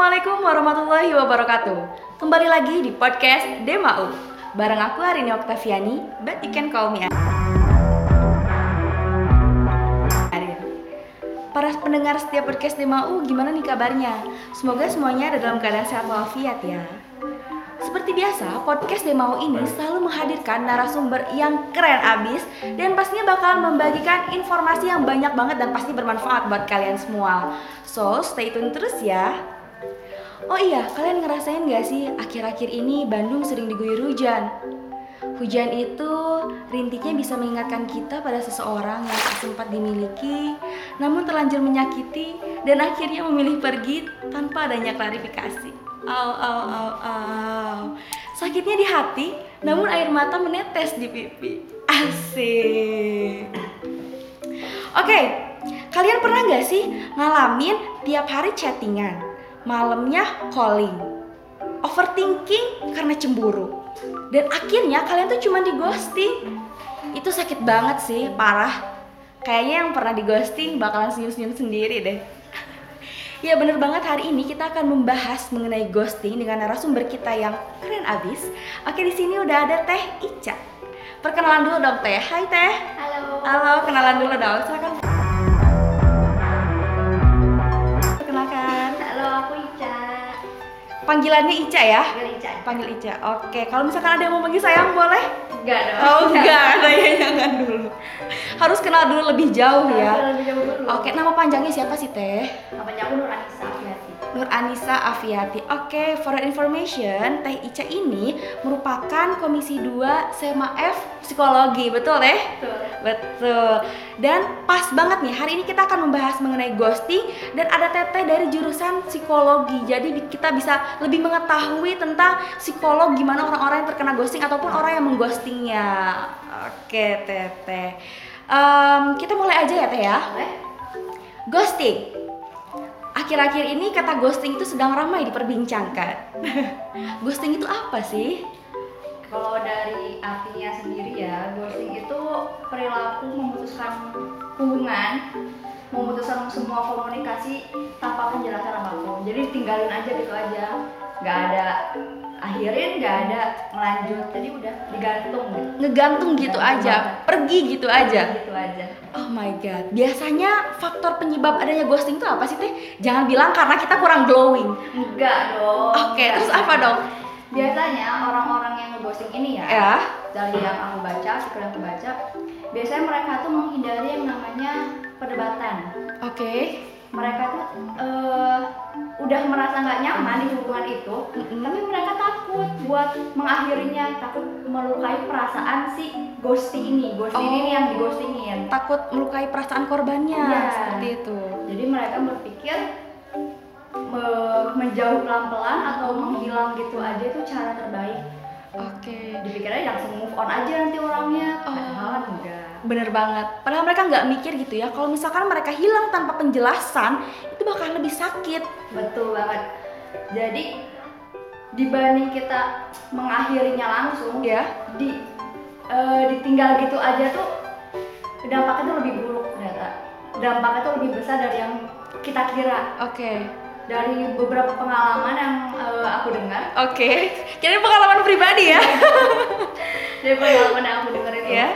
Assalamualaikum warahmatullahi wabarakatuh Kembali lagi di podcast Demau Bareng aku Arini Oktaviani But you can call me Arin Para pendengar setiap podcast Demau gimana nih kabarnya? Semoga semuanya ada dalam keadaan sehat walafiat ya seperti biasa, podcast Demau ini selalu menghadirkan narasumber yang keren abis dan pastinya bakal membagikan informasi yang banyak banget dan pasti bermanfaat buat kalian semua. So, stay tune terus ya. Oh iya, kalian ngerasain gak sih akhir-akhir ini Bandung sering diguyur hujan? Hujan itu rintiknya bisa mengingatkan kita pada seseorang yang sempat dimiliki, namun terlanjur menyakiti dan akhirnya memilih pergi tanpa adanya klarifikasi. Au, au, au, au. Sakitnya di hati, namun air mata menetes di pipi. Asik. Oke, kalian pernah gak sih ngalamin tiap hari chattingan, malamnya calling, overthinking karena cemburu, dan akhirnya kalian tuh cuma di ghosting. Itu sakit banget sih, parah. Kayaknya yang pernah di ghosting bakalan senyum-senyum sendiri deh. Ya bener banget hari ini kita akan membahas mengenai ghosting dengan narasumber kita yang keren abis. Oke di sini udah ada Teh Ica. Perkenalan dulu dong Teh. Hai Teh. Halo. Halo, kenalan dulu dong. Silakan. Panggilannya Ica ya? Panggil Ica. Panggil Ica. Oke, kalau misalkan ada yang mau panggil sayang boleh? Enggak dong. Oh enggak, saya jangan dulu. Harus kenal dulu lebih jauh ya. Lebih jauh dulu. Oke, nama panjangnya siapa sih Teh? Namanya aku Nur Anissa. Nur Anissa Afiati. Oke, for your information, Teh Ica ini merupakan Komisi 2 SEMA F Psikologi, betul Teh? Betul. Betul. Dan pas banget nih, hari ini kita akan membahas mengenai ghosting dan ada Teteh dari jurusan psikologi. Jadi kita bisa lebih mengetahui tentang psikolog gimana orang-orang yang terkena ghosting ataupun orang yang mengghostingnya. Oke, Teteh. Em, kita mulai aja ya, Teh ya. Boleh? Ghosting. Akhir-akhir ini kata ghosting itu sedang ramai diperbincangkan. ghosting itu apa sih? Kalau dari artinya sendiri ya, ghosting itu perilaku memutuskan hubungan, memutuskan semua komunikasi tanpa penjelasan apa pun. Jadi tinggalin aja gitu aja, nggak ada akhirin, nggak ada melanjut. Jadi udah digantung gitu. Ngegantung gitu aja, pergi gitu aja. Gitu aja. Oh my god. Biasanya faktor penyebab adanya ghosting itu apa sih teh? Jangan bilang karena kita kurang glowing. Enggak dong. Oke, Enggak. terus apa dong? Biasanya orang-orang yang ngeghosting ini ya, Ya. dari yang aku baca, artikel yang aku baca, biasanya mereka tuh menghindari yang namanya perdebatan. Oke. Mereka tuh eh, udah merasa nggak nyaman di hubungan itu, tapi mereka takut buat mengakhirinya, takut melukai perasaan si ghosting ini, ghosting Oh. ini yang dighostingin. Takut melukai perasaan korbannya Iya. seperti itu. Jadi mereka berpikir me- menjauh pelan-pelan atau menghilang gitu aja itu cara terbaik. Oke. Dipikirnya langsung move on aja nanti orangnya. Oh. Padahal enggak. Bener banget. Padahal mereka nggak mikir gitu ya. Kalau misalkan mereka hilang tanpa penjelasan, itu bakal lebih sakit. Betul banget. Jadi dibanding kita mengakhirinya langsung Ya. di eh, ditinggal gitu aja tuh dampaknya tuh lebih buruk ternyata. Dampaknya tuh lebih besar dari yang kita kira. Oke. Dari beberapa pengalaman yang eh, aku dengar, Oke. Jadi pengalaman pribadi ya. dari pengalaman yang aku dengar itu ya.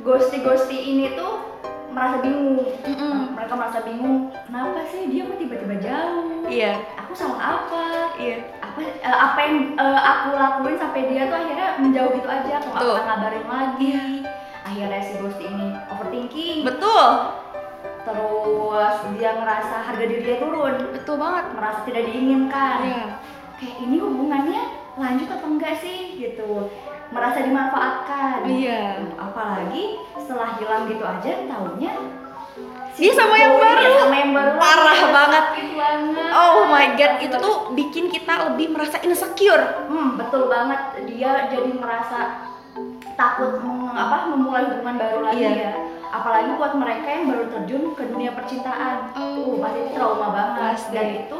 Ghosti-ghosti ini tuh merasa bingung Mm-mm. mereka merasa bingung kenapa sih dia kok tiba-tiba jauh Iya. aku salah apa Iya. apa eh, apa yang eh, aku lakuin sampai dia tuh akhirnya menjauh gitu aja aku nggak pernah ngabarin lagi akhirnya si ghosti ini overthinking Betul. terus dia ngerasa harga diri dia turun Betul banget. merasa tidak diinginkan Iya. kayak ini hubungannya lanjut apa enggak sih gitu merasa dimanfaatkan Iya. apalagi setelah hilang gitu aja taunya Dia sama yang baru. sama yang baru Parah lagi. banget. Banget Oh my god, itu tuh bikin kita lebih merasa insecure. hmm, betul banget dia jadi merasa takut meng- apa memulai hubungan baru lagi Iya. ya apalagi buat mereka yang baru terjun ke dunia percintaan Oh. uh, pasti trauma banget Pasti. dan itu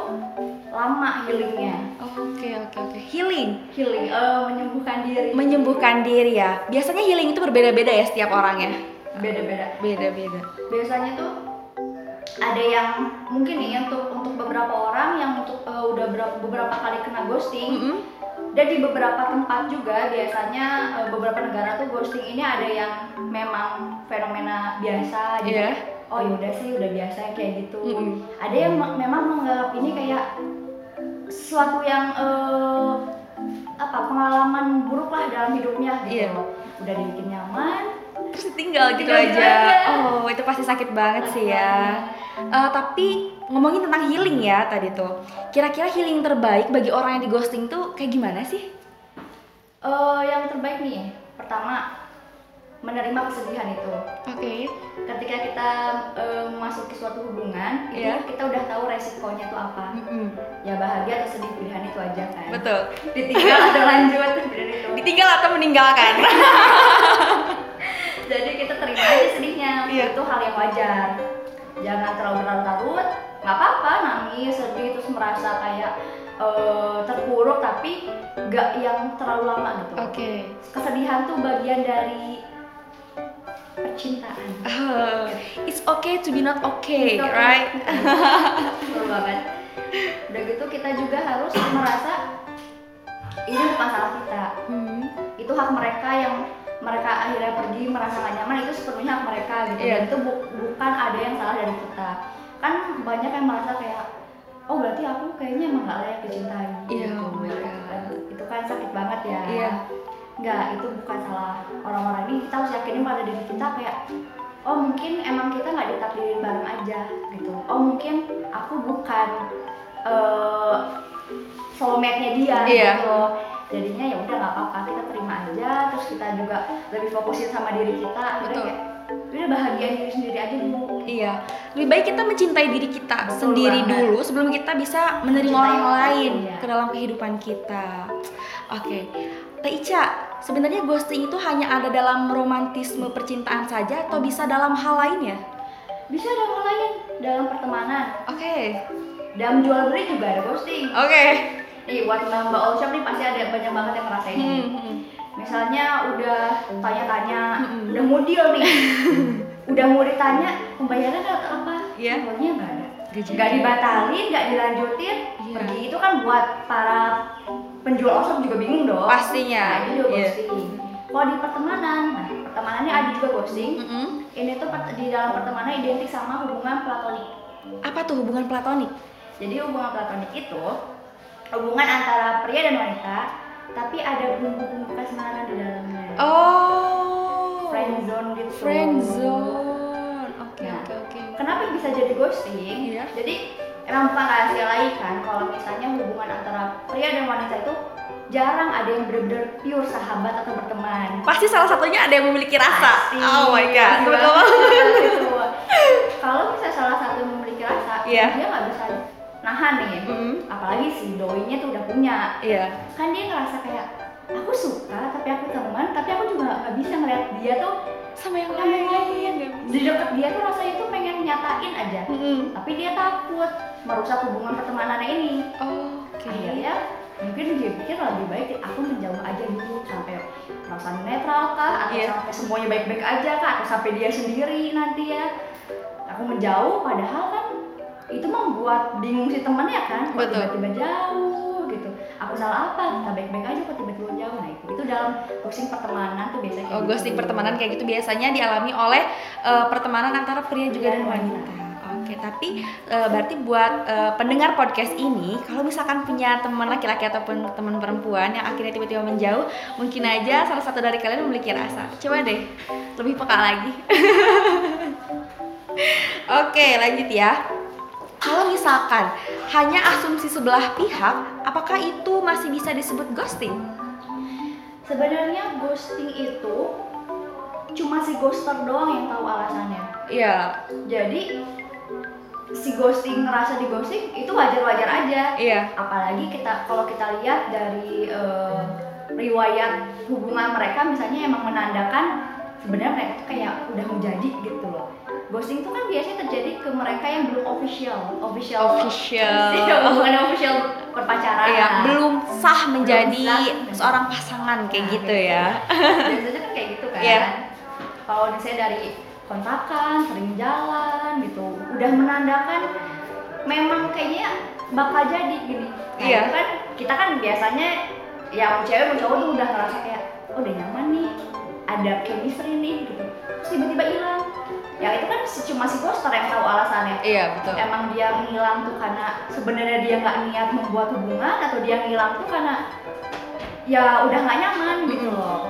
lama healingnya Oke, oke, oke. Healing. healing eh, menyembuhkan diri Menyembuhkan diri ya. Biasanya healing itu berbeda-beda ya setiap orangnya. beda-beda Beda-beda. biasanya tuh ada yang mungkin nih untuk untuk beberapa orang yang untuk eh, udah berapa, beberapa kali kena ghosting Mm-mm. dan di beberapa tempat juga biasanya eh, beberapa negara tuh ghosting ini ada yang memang fenomena biasa jadi Iya. oh yaudah sih udah biasa kayak gitu Mm-mm. ada yang me- memang menganggap ini kayak sesuatu yang eh, apa pengalaman buruk lah dalam hidupnya gitu Iya. udah dibikin nyaman terus tinggal gitu Tinggal gitu aja. aja. Oh, itu pasti sakit banget sih ya. Eh, tapi ngomongin tentang healing ya tadi tuh. Kira-kira healing terbaik bagi orang yang di ghosting tuh kayak gimana sih? Eh, yang terbaik nih pertama menerima kesedihan itu Oke. ketika kita eh, memasuki suatu hubungan itu Iya. kita udah tahu resikonya tuh apa ya bahagia atau sedih pilihan itu aja kan Betul. ditinggal atau lanjut pilihan itu Ditinggal atau meninggalkan? jadi kita terima aja sedihnya Iya. itu hal yang wajar jangan terlalu berlarut-larut nggak apa-apa nangis sedih terus merasa kayak eh, terpuruk tapi nggak yang terlalu lama gitu Oke. kesedihan tuh bagian dari percintaan Uh, it's okay to be not okay, It's okay. right? Betul banget. Udah gitu kita juga harus merasa ini bukan salah kita. Hmm. Itu hak mereka yang mereka akhirnya pergi merasa gak nyaman itu sepenuhnya hak mereka gitu. Iya. Dan itu bu- bukan ada yang salah dari kita. Kan banyak yang merasa kayak oh berarti aku kayaknya emang gak layak dicintai. Iya, gitu. oh my God. Itu kan sakit banget ya. Iya. Enggak, itu bukan salah orang-orang ini. Kita harus yakinin pada diri kita kayak oh mungkin emang kita nggak ditakdirin bareng aja gitu. Oh mungkin aku bukan eh soulmate-nya dia Iya. gitu. Jadinya ya udah nggak apa-apa kita terima aja. Terus kita juga lebih fokusin sama diri kita. Betul. kayak udah bahagiain diri sendiri aja dulu. Iya, lebih baik kita mencintai diri kita Betul sendiri banget. dulu sebelum kita bisa menerima Mencintai orang lain iya. ke dalam kehidupan kita. Oke, Teh Ica, sebenarnya ghosting itu hanya ada dalam romantisme percintaan saja atau bisa dalam hal lain ya? Bisa dalam hal lain dalam pertemanan, Oke, dalam jual beli juga ada ghosting. oke. Nih buat mbak mbak all shop nih pasti ada banyak banget yang ngerasain ini. Hmm, hmm. misalnya udah tanya-tanya, Mm-mm. udah mau deal nih, udah mau ditanya pembayaran atau apa, Iya. pokoknya nggak ada, nggak dibatalin, nggak dilanjutin, Iya. pergi itu kan buat para penjual osop juga bingung dong. Pastinya. Nah, itu juga Iya. ghosting. Kalau di pertemanan, nah pertemanannya ada juga ghosting. Mm-mm. Ini tuh di dalam pertemanan identik sama hubungan platonik. Apa tuh hubungan platonik? Jadi hubungan platonik itu hubungan antara pria dan wanita, tapi ada bumbu-bumbu kasmaran di dalamnya. Oh. friendzone gitu. Friendzone. Oke, Nah. oke, oke. Kenapa bisa jadi ghosting? Iya. Jadi emang bukan rahasia lagi kan kalau misalnya hubungan antara pria dan wanita itu jarang ada yang benar-benar pure sahabat atau berteman. Pasti salah satunya ada yang memiliki rasa. Pasti. Oh my god. Pasti Betul banget. Kalau misalnya salah satu memiliki rasa, Iya. dia nggak bisa nahan nih. Mm. Apalagi si doinya tuh udah punya. Iya. Kan dia ngerasa kayak aku suka tapi aku teman tapi aku juga nggak bisa ngeliat dia tuh Sama yang lain. lain. di dekat dia tuh rasanya tuh pengen nyatain aja Mm-mm. tapi dia takut merusak hubungan pertemanannya ini Oke. akhirnya mungkin dia pikir lebih baik aku menjauh aja dulu sampai perasaan netral kah atau Iya. sampai semuanya baik-baik aja kah atau sampai dia sendiri nanti ya aku menjauh padahal kan itu membuat bingung si temennya kan kok tiba-tiba jauh gitu aku salah apa kita baik-baik aja kok tiba-tiba itu dalam ghosting pertemanan tuh biasanya kayak Oh, gitu. ghosting pertemanan kayak gitu biasanya dialami oleh eh, pertemanan antara pria juga dan Dan wanita. Oke, tapi eh, berarti buat eh, pendengar podcast ini, kalau misalkan punya teman laki-laki ataupun teman perempuan yang akhirnya tiba-tiba menjauh, mungkin aja salah satu dari kalian memiliki rasa. Coba deh, lebih peka lagi. Oke, lanjut ya. Kalau misalkan hanya asumsi sebelah pihak, apakah itu masih bisa disebut ghosting? Sebenarnya ghosting itu cuma si ghoster doang yang tahu alasannya. Iya, Jadi si ghosting ngerasa di ghosting itu wajar-wajar aja. iya. Apalagi kita kalau kita lihat dari eh, riwayat hubungan mereka misalnya emang menandakan sebenarnya mereka tuh kayak udah mau jadi gitu loh. Ghosting itu kan biasanya terjadi ke mereka yang belum official, official, Official. hubungan official berpacaran. Iya, belum sah menjadi Belum sah. seorang pasangan kayak Nah, gitu ya. biasanya kan kayak gitu kan Iya. kalau misalnya dari kontrakan sering jalan gitu udah menandakan memang kayaknya bakal jadi gini nah, Iya. itu kan kita kan biasanya ya cewek mau cowok tuh udah ngerasa kayak oh udah nyaman nih ada chemistry nih gitu terus tiba-tiba hilang ya itu kan si- cuma si poster yang tahu alasannya Iya betul. emang dia ngilang tuh karena sebenarnya dia nggak niat membuat hubungan atau dia ngilang tuh karena ya udah nggak nyaman gitu Mm-mm. loh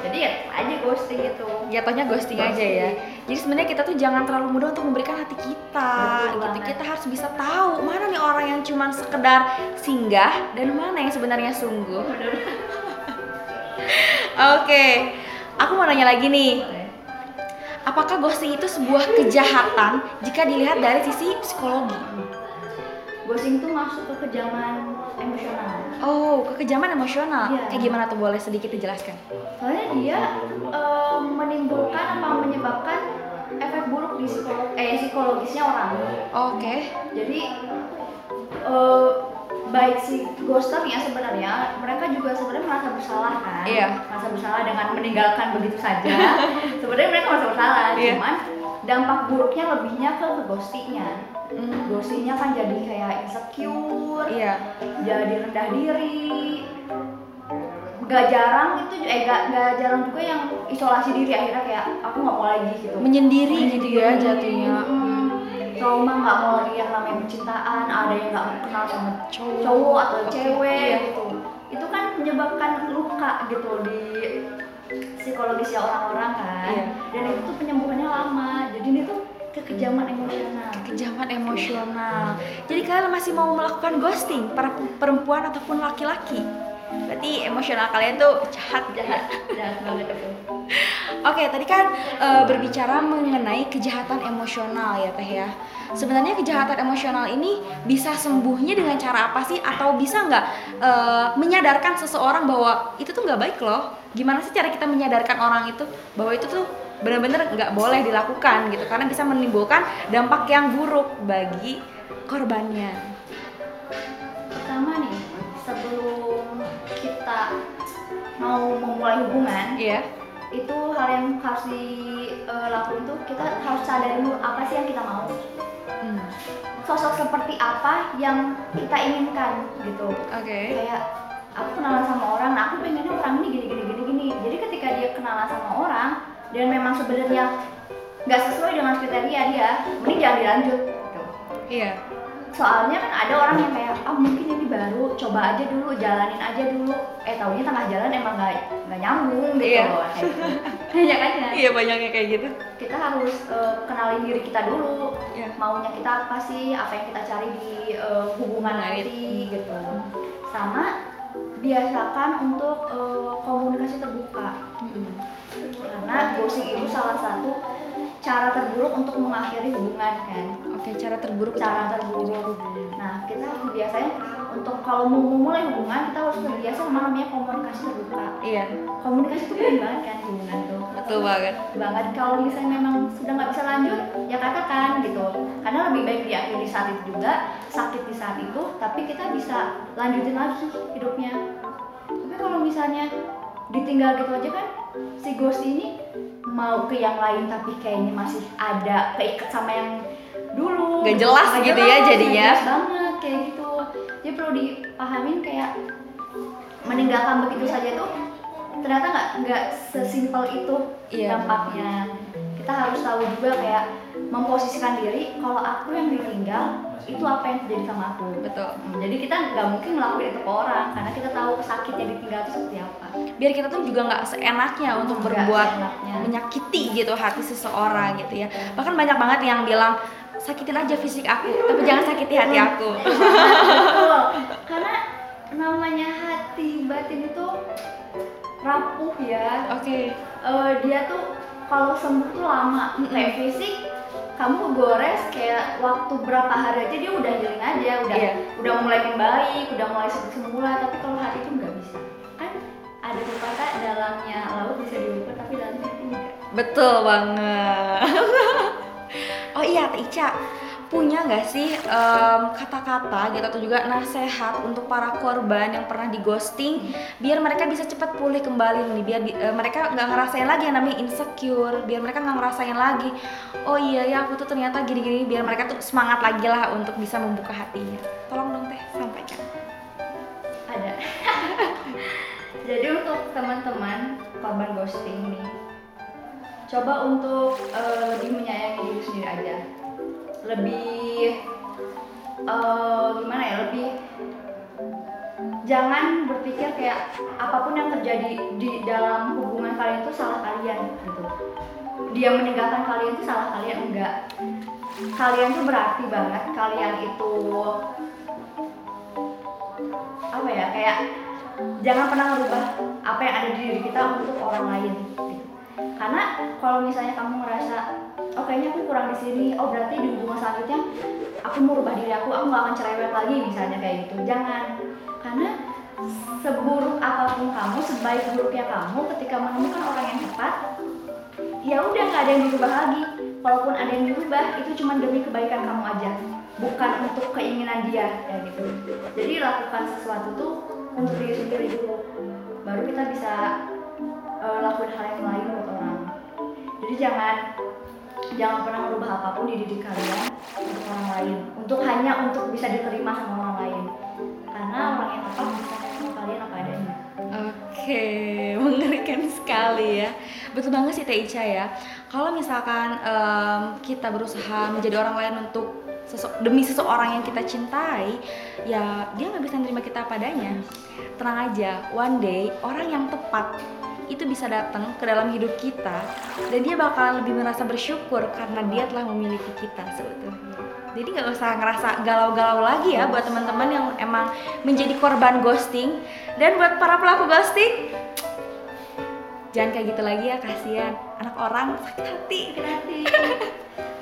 jadi ya aja ghosting itu Jatuhnya ghosting aja ya. Jadi sebenarnya kita tuh jangan terlalu mudah untuk memberikan hati kita. Betul gitu. banget. Kita harus bisa tahu mana nih orang yang cuman sekedar singgah dan mana yang sebenarnya sungguh. Oke. Aku mau nanya lagi nih. Apakah ghosting itu sebuah kejahatan jika dilihat dari sisi psikologi? ghosting tuh masuk ke kejaman emosional Oh, kekejaman emosional. Iya. Kayak gimana tuh boleh sedikit dijelaskan? soalnya dia eh, menimbulkan apa menyebabkan efek buruk di psikolo- eh, psikologisnya orang Oke. jadi eh, baik si ghosternya sebenarnya mereka juga sebenarnya merasa bersalah kan Iya. merasa bersalah dengan meninggalkan begitu saja sebenarnya mereka merasa bersalah Iya. cuman dampak buruknya lebihnya ke ghostingnya Hmm, ghostingnya kan jadi kayak insecure Iya. jadi rendah diri gak jarang itu eh gak, gak jarang juga yang isolasi diri akhirnya kayak aku nggak mau lagi gitu Menyendiri gitu ya jatuhnya. Mm. trauma nggak mau lagi yang namanya percintaan ada yang nggak kenal sama Cowok. cowok atau cewek iya. gitu itu kan menyebabkan luka gitu di psikologisnya orang-orang kan Iya. dan itu tuh penyembuhannya lama jadi ini tuh kekejaman emosional kekejaman emosional. Jadi kalian masih mau melakukan ghosting para perempuan ataupun laki-laki? Berarti emosional kalian tuh jahat jahat jahat banget itu Oke, tadi kan eh, berbicara mengenai kejahatan emosional ya Teh ya. Sebenarnya kejahatan emosional ini bisa sembuhnya dengan cara apa sih? Atau bisa nggak eh, menyadarkan seseorang bahwa itu tuh nggak baik loh? Gimana sih cara kita menyadarkan orang itu bahwa itu tuh benar-benar nggak boleh dilakukan gitu? Karena bisa menimbulkan dampak yang buruk bagi korbannya. pertama nih sebelum kita mau memulai hubungan Iya. Itu hal yang harus dilakuin tuh kita harus sadari dulu apa sih yang kita mau. Hmm, sosok seperti apa yang kita inginkan gitu. Oke. kayak aku kenalan sama orang nah aku pengennya orang ini gini gini gini gini. Jadi ketika dia kenalan sama orang dan memang sebenarnya nggak sesuai dengan kriteria dia mending jangan dilanjut gitu. Iya. Soalnya kan ada orang yang kayak ah mungkin ini baru coba aja dulu jalanin aja dulu eh taunya tengah jalan emang nggak nggak nyambung gitu Iya. loh kayak gitu. banyak aja Iya banyaknya kayak gitu. kita harus eh, kenalin diri kita dulu Iya. maunya kita apa sih apa yang kita cari di eh, hubungan nanti gitu sama biasakan untuk eh, komunikasi terbuka Mm-mm. karena ghosting itu salah satu cara terburuk untuk mengakhiri hubungan kan? Oke, cara terburuk cara terburuk. nah kita biasanya untuk kalau mau memulai hubungan kita harus terbiasa sama namanya komunikasi terbuka. Iya, komunikasi itu penting banget kan hubungan tuh. Betul banget. banget. Kalau misalnya memang sudah nggak bisa lanjut ya katakan gitu. Karena lebih baik diakhiri saat itu juga sakit di saat itu tapi kita bisa lanjutin lagi hidupnya. Tapi kalau misalnya ditinggal gitu aja kan si ghost ini mau ke yang lain tapi kayaknya masih ada keikat sama yang dulu Nggak jelas gitu ya jadinya. jelas banget kayak gitu jadi perlu dipahamin kayak meninggalkan begitu saja itu ternyata nggak nggak sesimpel itu Iya. dampaknya kita harus tahu juga kayak memposisikan diri kalau aku yang ditinggal itu apa yang terjadi sama aku Betul. Hmm, jadi kita nggak mungkin ngelakuin itu ke orang karena kita tahu sakitnya ditinggal itu seperti apa Biar kita tuh juga nggak seenaknya untuk Nggak berbuat seenaknya. menyakiti gitu hati seseorang gitu ya. Bahkan banyak banget yang bilang sakitin aja fisik aku, tapi jangan sakiti hati aku. Betul. karena namanya hati batin itu rapuh ya Oke. Eh, dia tuh kalau sembuh tuh lama kayak fisik kamu gores kayak waktu berapa hari aja dia udah healing aja udah Iya. udah mulai membaik udah mulai seperti semula tapi kalau hati itu nggak bisa kan ada pepatah dalamnya laut bisa diukur tapi dalamnya hati enggak Betul banget. oh iya, Ica. Punya nggak sih kata-kata gitu atau juga nasihat untuk para korban yang pernah di ghosting biar mereka bisa cepat pulih kembali nih biar bi- eh, mereka nggak ngerasain lagi yang namanya insecure biar mereka nggak ngerasain lagi oh iya ya aku tuh ternyata gini-gini biar mereka tuh semangat lagi lah untuk bisa membuka hatinya. Tolong dong teh sampaikan. Ada. Jadi untuk teman-teman korban ghosting nih coba untuk eh, lebih menyayangi diri sendiri aja lebih eh, gimana ya lebih jangan berpikir kayak apa pun yang terjadi di dalam hubungan kalian itu salah kalian gitu dia meninggalkan kalian itu salah kalian enggak kalian tuh berarti banget kalian itu apa ya kayak jangan pernah merubah apa yang ada di diri kita untuk orang lain gitu. Karena kalau misalnya kamu ngerasa oh kayaknya aku kurang di sini oh berarti di hubungan selanjutnya aku mau rubah diri aku aku nggak akan cerewet lagi misalnya kayak gitu. Jangan. Karena seburuk apa pun kamu sebaik buruknya kamu ketika menemukan orang yang tepat ya udah nggak ada yang dirubah lagi. Walaupun ada yang dirubah itu cuma demi kebaikan kamu aja bukan untuk keinginan dia kayak gitu. Jadi lakukan sesuatu tuh untuk diri sendiri dulu baru kita bisa eh, lakuin hal yang lain buat orang jadi jangan jangan pernah merubah apa pun di diri kalian untuk orang lain untuk hanya untuk bisa diterima sama orang lain karena orang yang tepat bisa sama kalian apa adanya Oke, mengerikan sekali ya. Betul banget sih Teh ya. Kalau misalkan em, kita berusaha menjadi orang lain untuk sese- demi seseorang yang kita cintai, ya dia nggak bisa nerima kita padanya. Tenang aja, one day orang yang tepat itu bisa datang ke dalam hidup kita dan dia bakalan lebih merasa bersyukur karena dia telah memiliki kita sebetulnya. Jadi nggak usah ngerasa galau-galau lagi ya buat teman-teman yang emang menjadi korban ghosting dan buat para pelaku ghosting jangan kayak gitu lagi ya kasihan anak orang sakit hati hati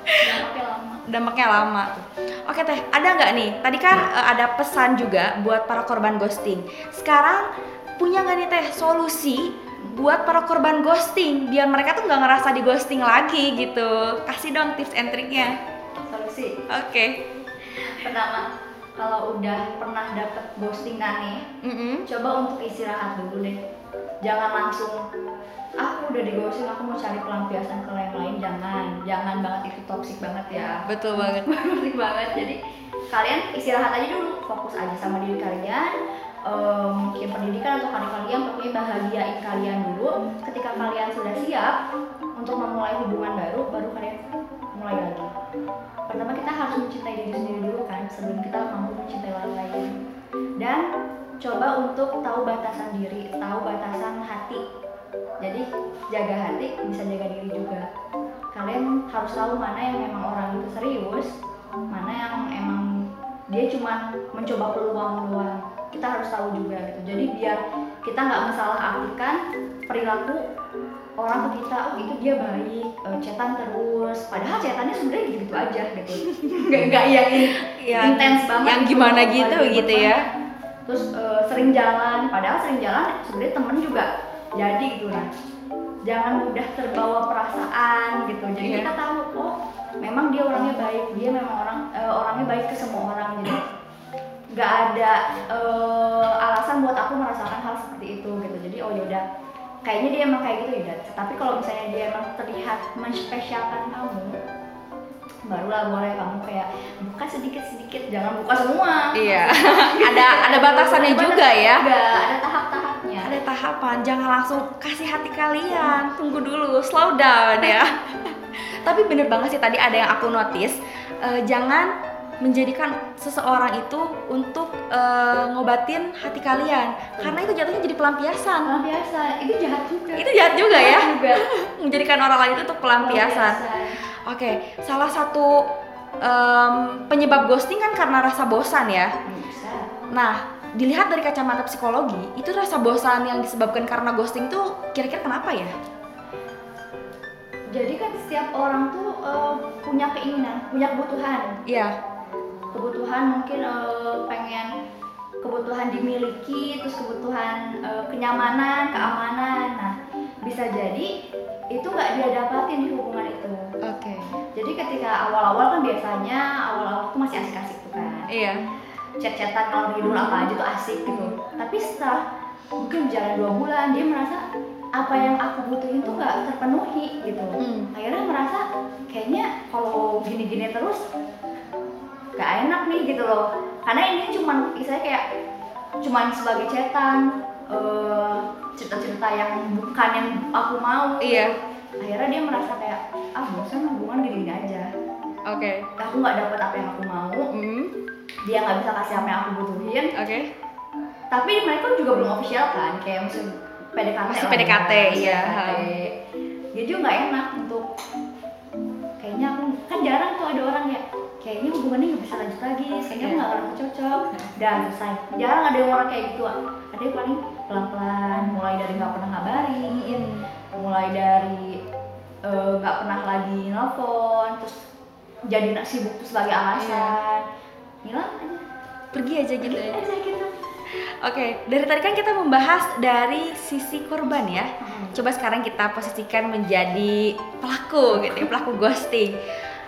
dampaknya lama dampaknya lama tuh. Oke teh, ada nggak nih? Tadi kan eh, ada pesan juga buat para korban ghosting. Sekarang punya nggak nih teh solusi buat para korban ghosting biar mereka tuh nggak ngerasa di ghosting lagi gitu? Kasih dong tips and triknya. solusi Oke. pertama kalau udah pernah dapet ghostingan nih Mm-mm. coba untuk istirahat dulu deh jangan langsung aku udah di ghosting aku mau cari pelampiasan ke yang lain jangan jangan banget itu toxic banget ya Betul banget. toxic banget jadi kalian istirahat aja dulu fokus aja sama diri kalian Eh, mungkin pendidikan atau karir kalian pokoknya bahagiain kalian dulu. Ketika kalian sudah siap untuk memulai hubungan baru baru kalian mulai lagi. Pertama kita harus mencintai diri sendiri dulu kan sebelum kita mampu mencintai orang lain. Dan coba untuk tahu batasan diri tahu batasan hati. Jadi jaga hati bisa jaga diri juga. Kalian harus tahu mana yang memang orang itu serius mana yang emang dia cuma mencoba peluang doang kita harus tahu juga gitu. Jadi biar kita nggak mensalah artikan perilaku orang ke kita oh itu dia baik eh, chatan terus. Padahal chatannya sebenarnya gitu gitu aja gitu. Nggak nggak yang Yang- intens banget yang gitu, gimana gitu, ribet gitu ya. terus eh, sering jalan. Padahal sering jalan sebenarnya temen juga jadi gitu nah jangan mudah terbawa perasaan gitu. Jadi Iya. kita tahu oh memang dia orangnya baik. Dia memang orang eh, orangnya baik ke semua orang gitu nggak ada eh, alasan buat aku merasakan hal seperti itu gitu jadi oh yaudah kayaknya dia emang kayak gitu ya tapi kalau misalnya dia emang terlihat menspesialkan kamu barulah boleh kamu kayak buka sedikit sedikit jangan buka semua Iya. ada ada batasannya Ada juga ya. juga ada tahap-tahapnya Ada tahapan, jangan langsung kasih hati kalian. Tunggu dulu, slow down ya. Tapi bener banget sih tadi ada yang aku notice, eh, jangan menjadikan seseorang itu untuk eh, ngobatin hati kalian. Karena itu jatuhnya jadi pelampiasan. Malah biasa itu jahat juga. Itu jahat juga ya, Jahat juga. Menjadikan orang lain itu untuk pelampiasan. Oke, salah satu em, penyebab ghosting kan karena rasa bosan ya. bisa. Nah, dilihat dari kacamata psikologi, itu rasa bosan yang disebabkan karena ghosting tuh kira-kira kenapa ya? jadi kan setiap orang tuh eh, punya keinginan punya kebutuhan. Iya, kebutuhan mungkin eh, pengen kebutuhan dimiliki terus kebutuhan eh, kenyamanan keamanan nah bisa jadi itu nggak dia dapatin di hubungan itu Oke. jadi ketika awal-awal kan biasanya awal-awal tuh masih asik-asik tuh kan Iya. chat-chatan kalau ngidul apa aja tuh asik gitu tapi setelah mungkin jalan dua bulan dia merasa apa yang aku butuhin tuh nggak terpenuhi gitu Hmm. akhirnya merasa kayaknya kalau gini-gini terus gak enak nih gitu loh karena ini cuman saya kayak cuman sebagai chatan eh, cerita-cerita yang bukan yang aku mau Iya. akhirnya dia merasa kayak ah bosan hubungan gini-gini aja Oke. aku nggak dapet apa yang aku mau Hmm. dia nggak bisa kasih apa yang aku butuhin Oke. tapi mereka juga belum official kan kayak masih PDKT Masih PDKT, ya, iya. PDKT. jadi nggak enak untuk kayaknya aku kan jarang tuh ada orang ya kayaknya hubungannya nggak bisa lanjut lagi kayaknya Iya. nggak akan cocok dan selesai jarang ada orang kayak gitu ada yang paling pelan-pelan mulai dari nggak pernah ngabarin mulai dari eh, nggak pernah lagi nelfon terus jadi nak sibuk tuh sebagai alasan hilang aja Pergi aja gitu ya. aja gitu Oke, dari tadi kan kita membahas dari sisi korban ya. Coba sekarang kita posisikan menjadi pelaku gitu ya, pelaku ghosting.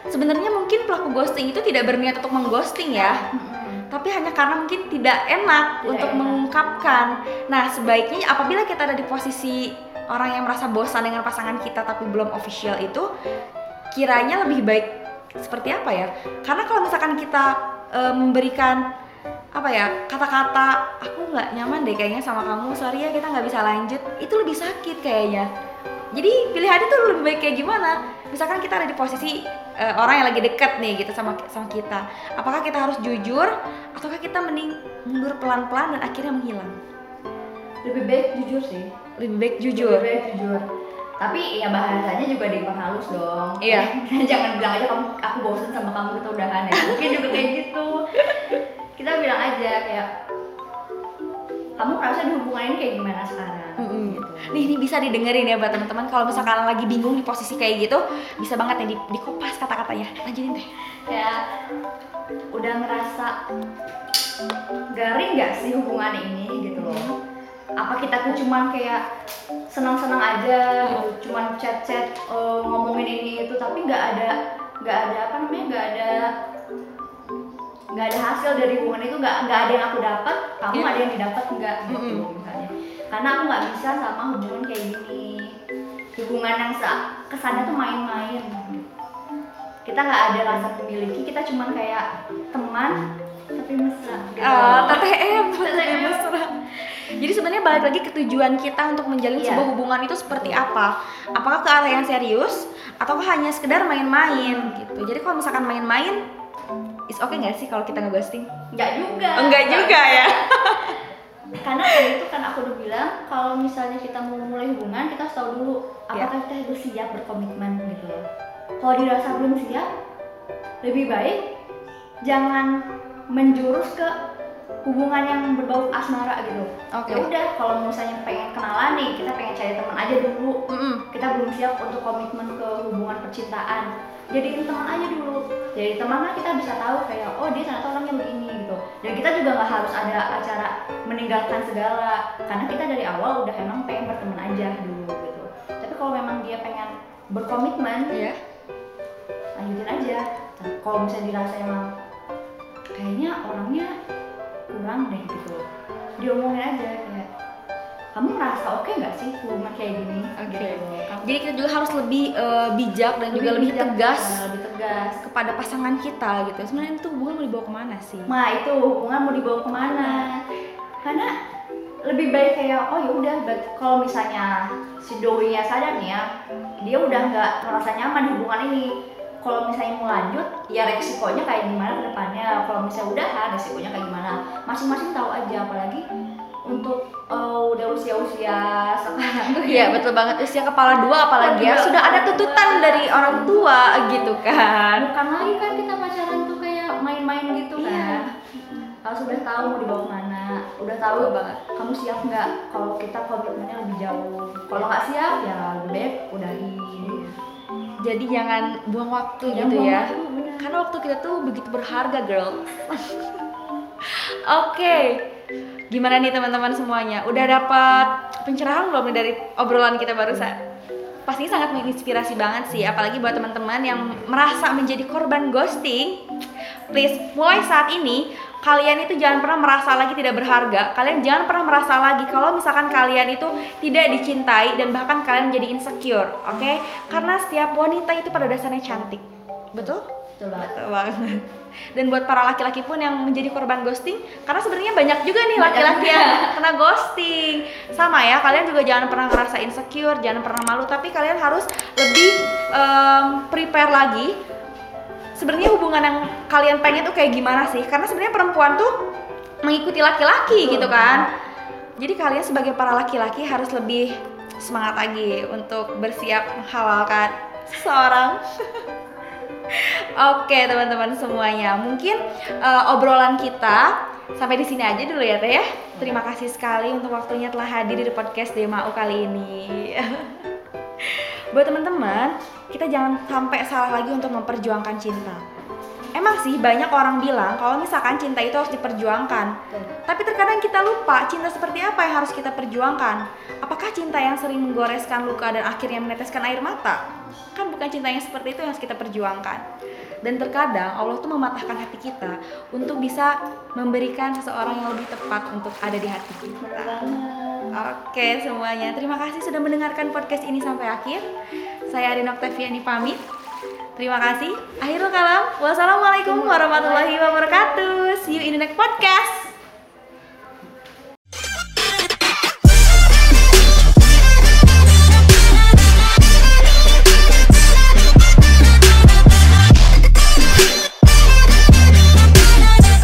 Sebenarnya mungkin pelaku ghosting itu tidak berniat untuk mengghosting ya, tapi hanya karena mungkin tidak enak Tidak untuk enak. mengungkapkan. Nah, sebaiknya apabila kita ada di posisi orang yang merasa bosan dengan pasangan kita tapi belum official itu, kiranya lebih baik seperti apa ya? Karena kalau misalkan kita eh, memberikan apa ya kata-kata aku nggak nyaman deh kayaknya sama kamu sorry ya kita nggak bisa lanjut itu lebih sakit kayaknya jadi pilihannya tuh lebih baik kayak gimana misalkan kita ada di posisi eh, orang yang lagi deket nih gitu sama sama kita. Apakah kita harus jujur ataukah kita mending mundur pelan-pelan dan akhirnya menghilang? Lebih baik jujur sih. Lebih baik jujur. lebih baik jujur. Tapi ya bahasanya juga diperhalus dong. Iya. jangan bilang aja kamu aku bosen sama kamu kita udahan ya. Mungkin juga kayak gitu. Kita bilang aja kayak kamu merasa di hubungan ini kayak gimana sekarang? Mm-mm. gitu. Nih ini bisa didengerin ya buat teman-teman. Kalau misalkan lagi bingung di posisi kayak gitu bisa banget nih di, dikopas kata-katanya lanjutin deh. Kayak udah ngerasa garing gak sih hubungan ini gitu loh? Apa kita tuh cuman kayak senang-senang aja gitu cuman chat-chat eh, ngomongin ini itu tapi nggak ada nggak ada apa namanya nggak ada nggak ada hasil dari hubungan itu nggak nggak ada yang aku dapat kamu Iya. ada yang didapat nggak gitu Mm-mm. misalnya karena aku nggak bisa sama hubungan kayak gini hubungan yang sa- kesannya tuh main-main kita nggak ada rasa memiliki kita cuman kayak teman tapi mesra gitu. Ah, TTM, TTM. mesra. Jadi sebenarnya balik lagi ke tujuan kita untuk menjalin Iya. sebuah hubungan itu seperti apa? Apakah ke arah yang serius atau hanya sekedar main-main gitu. Jadi kalau misalkan main-main oke nggak sih kalau kita ngeghosting? nggak juga Enggak juga ya. karena kayak itu kan aku udah bilang kalau misalnya kita mau mulai hubungan kita harus tahu dulu Iya. apakah kita itu siap berkomitmen gitu loh kalau dirasa belum siap lebih baik jangan menjurus ke hubungan yang berbau asmara gitu. Oke. ya udah kalau misalnya pengen kenalan nih kita pengen cari teman aja dulu. Mm-mm. kita belum siap untuk komitmen ke hubungan percintaan. Jadiin teman aja dulu. Jadi teman kan kita bisa tahu kayak oh dia ternyata orangnya begini gitu. Dan kita juga nggak harus ada acara meninggalkan segala. Karena kita dari awal udah emang pengen berteman aja dulu gitu. Tapi kalau memang dia pengen berkomitmen Iya. lanjutin aja. Kalau misalnya dirasa emang kayaknya orangnya kurang deh gitu diomongin aja kayak kamu merasa oke nggak sih hubungan kayak gini Oke. gitu. Kamu- Jadi kita juga harus lebih eh, bijak dan juga lebih bijak, tegas nah, lebih tegas kepada pasangan kita gitu. Sebenarnya itu hubungan mau dibawa ke mana sih? nah itu hubungan mau dibawa ke mana karena lebih baik kayak oh ya udah berarti kalau misalnya si doi nya sadar nih ya dia udah nggak merasa nyaman di hubungan ini kalau misalnya mau lanjut ya resikonya kayak gimana ke depannya? Kalau misalnya udahan resikonya kayak gimana? Masing-masing tahu aja apalagi untuk eh, udah usia-usia sekarang tuh Iya betul banget. Usia kepala dua apalagi ya. Sudah ada tuntutan dari orang tua gitu kan. bukan lagi kan kita pacaran tuh kayak main-main gitu Iya. kan. Harus udah tahu mau dibawa ke mana udah tahu banget. kamu siap nggak? Kalau kita komitmennya lebih jauh. Kalau nggak siap ya lebih baik udahin Jadi jangan buang waktu Jangan gitu buang ya. waktu, bener. Karena waktu kita tuh begitu berharga, girl. Oke. Gimana nih teman-teman semuanya? Udah dapat pencerahan belum dari obrolan kita barusan? pastinya sangat menginspirasi banget sih apalagi buat teman-teman yang merasa menjadi korban ghosting please mulai saat ini kalian itu jangan pernah merasa lagi tidak berharga kalian jangan pernah merasa lagi kalau misalkan kalian itu tidak dicintai dan bahkan kalian menjadi insecure oke okay? karena setiap wanita itu pada dasarnya cantik betul Betul banget. Betul banget. Dan buat para laki-laki pun yang menjadi korban ghosting, karena sebenarnya banyak juga nih laki-laki yang kena ghosting. Sama ya, kalian juga jangan pernah ngerasa insecure, jangan pernah malu, tapi kalian harus lebih em, prepare lagi. Sebenarnya hubungan yang kalian pengen tuh kayak gimana sih? Karena sebenarnya perempuan tuh mengikuti laki-laki gitu kan. Jadi kalian sebagai para laki-laki harus lebih semangat lagi untuk bersiap menghalalkan seseorang. Oke teman-teman semuanya, mungkin eh, obrolan kita sampai di sini aja dulu ya teh ya. Terima kasih sekali untuk waktunya telah hadir di podcast Demau kali ini. Buat teman-teman, kita jangan sampai salah lagi untuk memperjuangkan cinta. Emang sih banyak orang bilang kalau misalkan cinta itu harus diperjuangkan. Betul. Tapi terkadang kita lupa cinta seperti apa yang harus kita perjuangkan. Apakah cinta yang sering menggoreskan luka dan akhirnya meneteskan air mata? Kan bukan cinta yang seperti itu yang harus kita perjuangkan. Dan terkadang Allah tuh mematahkan hati kita untuk bisa memberikan seseorang yang lebih tepat untuk ada di hati kita. Oke semuanya, terima kasih sudah mendengarkan podcast ini sampai akhir. Saya Arin Oktaviani pamit. Terima kasih. Akhirul kalam. Wassalamualaikum warahmatullahi wabarakatuh. See you in the next podcast.